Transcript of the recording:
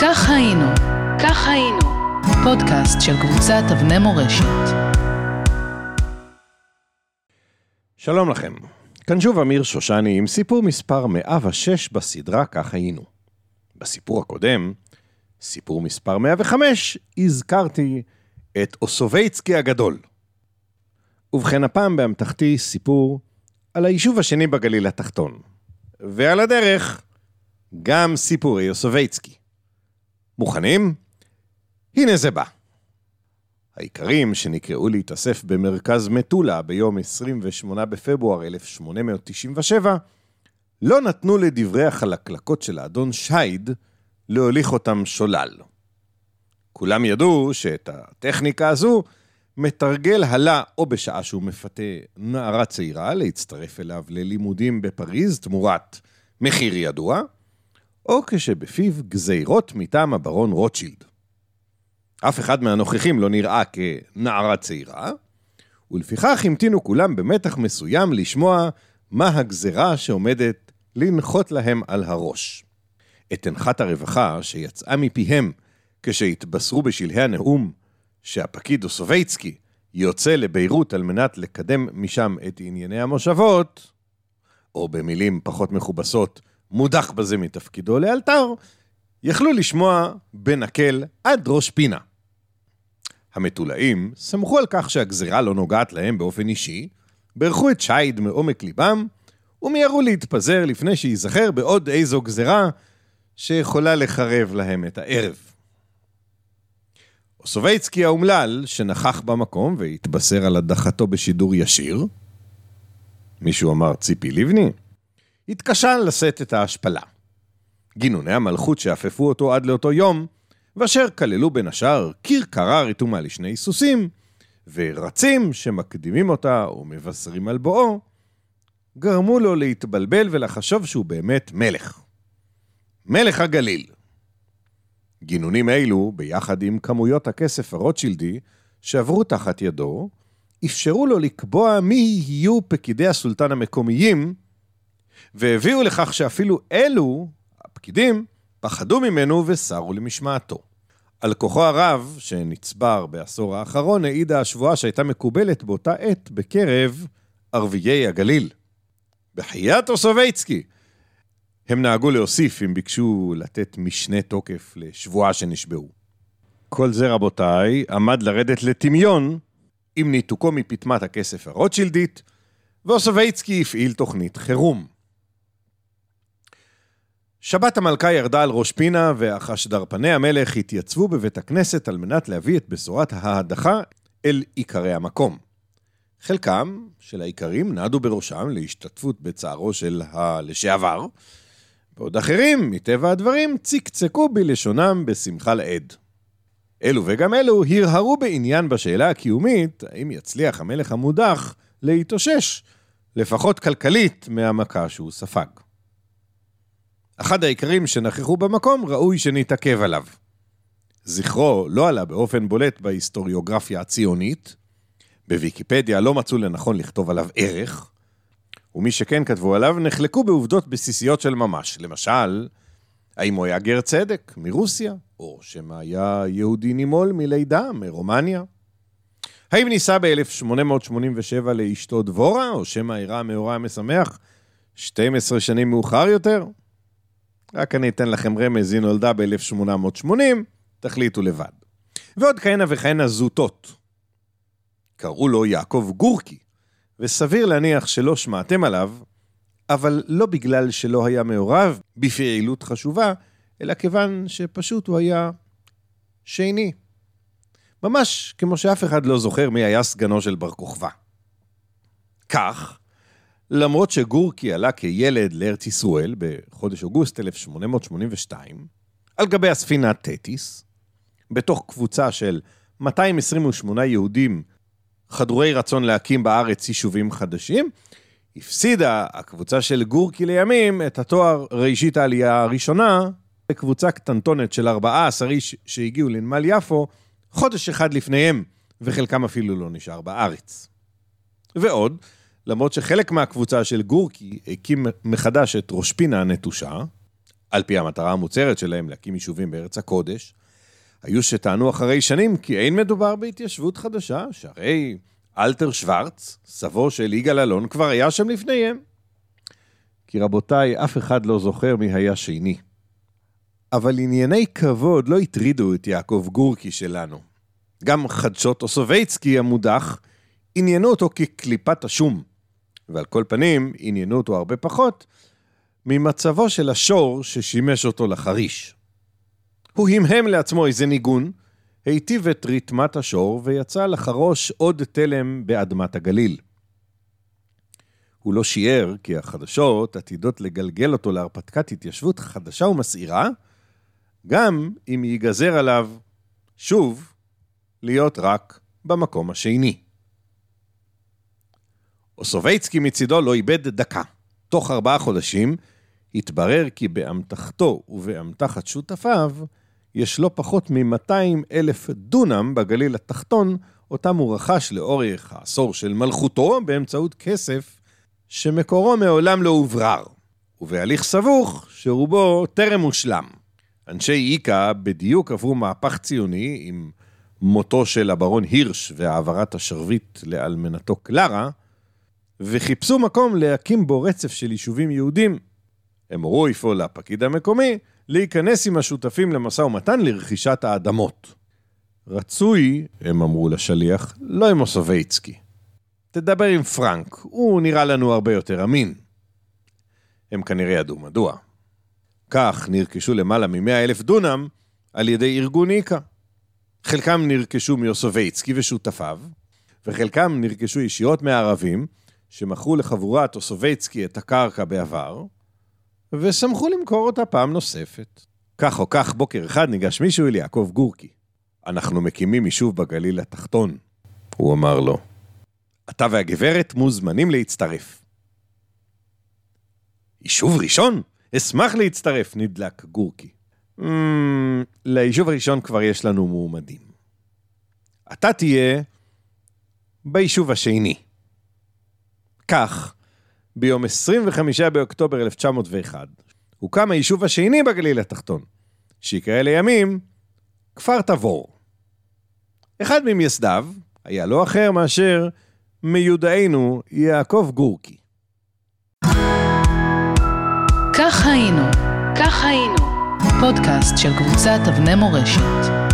כך היינו, כך היינו, פודקאסט של קבוצת אבני מורשת. שלום לכם, כאן שוב אמיר שושני עם סיפור מספר 106 בסדרה כך היינו. בסיפור הקודם, סיפור מספר 105, הזכרתי את אוסובייצקי הגדול. ובכן, הפעם באמתחתי סיפור על היישוב השני בגליל התחתון. ועל הדרך, גם סיפורי אוסובייצקי. מוכנים? הנה זה בא. האיכרים שנקראו להתאסף במרכז מטולה ביום 28 בפברואר 1897, לא נתנו לדברי החלקלקות של האדון שייד להוליך אותם שולל. כולם ידעו שאת הטכניקה הזו מתרגל הלה או בשעה שהוא מפתה נערה צעירה להצטרף אליו ללימודים בפריז תמורת מחיר ידוע, או כשבפיו גזירות מטעם הברון רוטשילד. אף אחד מהנוכחים לא נראה כנערה צעירה, ולפיכך המתינו כולם במתח מסוים לשמוע מה הגזרה שעומדת לנחות להם על הראש. את אנחת הרווחה שיצאה מפיהם כשהתבשרו בשלהי הנאום שהפקיד אוסובייצקי יוצא לביירות על מנת לקדם משם את ענייני המושבות, או במילים פחות מכובסות, מודח בזה מתפקידו לאלתר, יכלו לשמוע בנקל עד ראש פינה. המטולאים סמכו על כך שהגזירה לא נוגעת להם באופן אישי, בירכו את שייד מעומק ליבם, ומיהרו להתפזר לפני שייזכר בעוד איזו גזירה שיכולה לחרב להם את הערב. אוסובייצקי האומלל, שנכח במקום והתבשר על הדחתו בשידור ישיר, מישהו אמר ציפי לבני, התקשה לשאת את ההשפלה. גינוני המלכות שאפפו אותו עד לאותו יום, ואשר כללו בין השאר קיר קרה רתומה לשני סוסים, ורצים שמקדימים אותה ומבשרים על בואו, גרמו לו להתבלבל ולחשוב שהוא באמת מלך. מלך הגליל. גינונים אלו, ביחד עם כמויות הכסף הרוטשילדי שעברו תחת ידו, אפשרו לו לקבוע מי יהיו פקידי הסולטן המקומיים, והביאו לכך שאפילו אלו, הפקידים, פחדו ממנו וסרו למשמעתו. על כוחו הרב, שנצבר בעשור האחרון, העידה השבועה שהייתה מקובלת באותה עת בקרב ערביי הגליל. בחייאת אוסובייצקי, הם נהגו להוסיף אם ביקשו לתת משנה תוקף לשבועה שנשבעו. כל זה, רבותיי, עמד לרדת לטמיון עם ניתוקו מפטמת הכסף הרוטשילדית, ואוסובייצקי הפעיל תוכנית חירום. שבת המלכה ירדה על ראש פינה, והחשדרפני המלך התייצבו בבית הכנסת על מנת להביא את בשורת ההדחה אל עיקרי המקום. חלקם של האיכרים נעדו בראשם להשתתפות בצערו של הלשעבר, ועוד אחרים, מטבע הדברים, צקצקו בלשונם בשמחה לאיד. אלו וגם אלו הרהרו בעניין בשאלה הקיומית, האם יצליח המלך המודח להתאושש, לפחות כלכלית, מהמכה שהוא ספג. אחד העיקרים שנכחו במקום ראוי שנתעכב עליו. זכרו לא עלה באופן בולט בהיסטוריוגרפיה הציונית, בוויקיפדיה לא מצאו לנכון לכתוב עליו ערך, ומי שכן כתבו עליו נחלקו בעובדות בסיסיות של ממש. למשל, האם הוא היה גר צדק מרוסיה, או שמא היה יהודי נימול מלידה מרומניה? האם נישא ב-1887 לאשתו דבורה, או שמא אירע מאורע המשמח 12 שנים מאוחר יותר? רק אני אתן לכם רמז, היא נולדה ב-1880, תחליטו לבד. ועוד כהנה וכהנה זוטות. קראו לו יעקב גורקי, וסביר להניח שלא שמעתם עליו, אבל לא בגלל שלא היה מעורב בפעילות חשובה, אלא כיוון שפשוט הוא היה שני. ממש כמו שאף אחד לא זוכר מי היה סגנו של בר כוכבא. כך, למרות שגורקי עלה כילד לארץ ישראל בחודש אוגוסט 1882, על גבי הספינה תטיס, בתוך קבוצה של 228 יהודים חדורי רצון להקים בארץ יישובים חדשים, הפסידה הקבוצה של גורקי לימים את התואר ראשית העלייה הראשונה בקבוצה קטנטונת של 14 איש שהגיעו לנמל יפו חודש אחד לפניהם, וחלקם אפילו לא נשאר בארץ. ועוד, למרות שחלק מהקבוצה של גורקי הקים מחדש את ראש פינה הנטושה, על פי המטרה המוצהרת שלהם להקים יישובים בארץ הקודש, היו שטענו אחרי שנים כי אין מדובר בהתיישבות חדשה, שהרי אלתר שוורץ, סבו של יגאל אלון, כבר היה שם לפניהם. כי רבותיי, אף אחד לא זוכר מי היה שני. אבל ענייני כבוד לא הטרידו את יעקב גורקי שלנו. גם חדשות אוסובייצקי המודח עניינו אותו כקליפת השום, ועל כל פנים עניינו אותו הרבה פחות ממצבו של השור ששימש אותו לחריש. הוא המהם לעצמו איזה ניגון, היטיב את ריתמת השור ויצא לחרוש עוד תלם באדמת הגליל. הוא לא שיער כי החדשות עתידות לגלגל אותו להרפתקת התיישבות חדשה ומסעירה, גם אם ייגזר עליו, שוב, להיות רק במקום השני. אוסובייצקי מצידו לא איבד דקה. תוך ארבעה חודשים התברר כי באמתחתו ובאמתחת שותפיו יש לא פחות מ-200 אלף דונם בגליל התחתון, אותם הוא רכש לאורך העשור של מלכותו באמצעות כסף שמקורו מעולם לא הוברר, ובהליך סבוך שרובו טרם הושלם. אנשי איקה בדיוק עברו מהפך ציוני עם מותו של הברון הירש והעברת השרביט לאלמנתו קלרה, וחיפשו מקום להקים בו רצף של יישובים יהודים. הם הורו אפוא לפקיד המקומי להיכנס עם השותפים למשא ומתן לרכישת האדמות. רצוי, הם אמרו לשליח, לא עם אוסובייצקי. תדבר עם פרנק, הוא נראה לנו הרבה יותר אמין. הם כנראה ידעו מדוע. כך נרכשו למעלה מ-100 אלף דונם על ידי ארגון איקה. חלקם נרכשו מיוסובייצקי ושותפיו, וחלקם נרכשו ישירות מהערבים, שמכרו לחבורת אוסובייצקי את הקרקע בעבר, ושמחו למכור אותה פעם נוספת. כך או כך, בוקר אחד ניגש מישהו אל יעקב גורקי. אנחנו מקימים יישוב בגליל התחתון. הוא אמר לו, אתה והגברת מוזמנים להצטרף. יישוב ראשון? אשמח להצטרף, נדלק גורקי. Mm, ליישוב הראשון כבר יש לנו מועמדים. אתה תהיה ביישוב השני. כך, ביום 25 באוקטובר 1901, הוקם היישוב השני בגליל התחתון, שיקרא לימים כפר תבור. אחד ממייסדיו היה לא אחר מאשר מיודענו יעקב גורקי. כך היינו, כך היינו, פודקאסט של קבוצת אבני מורשת.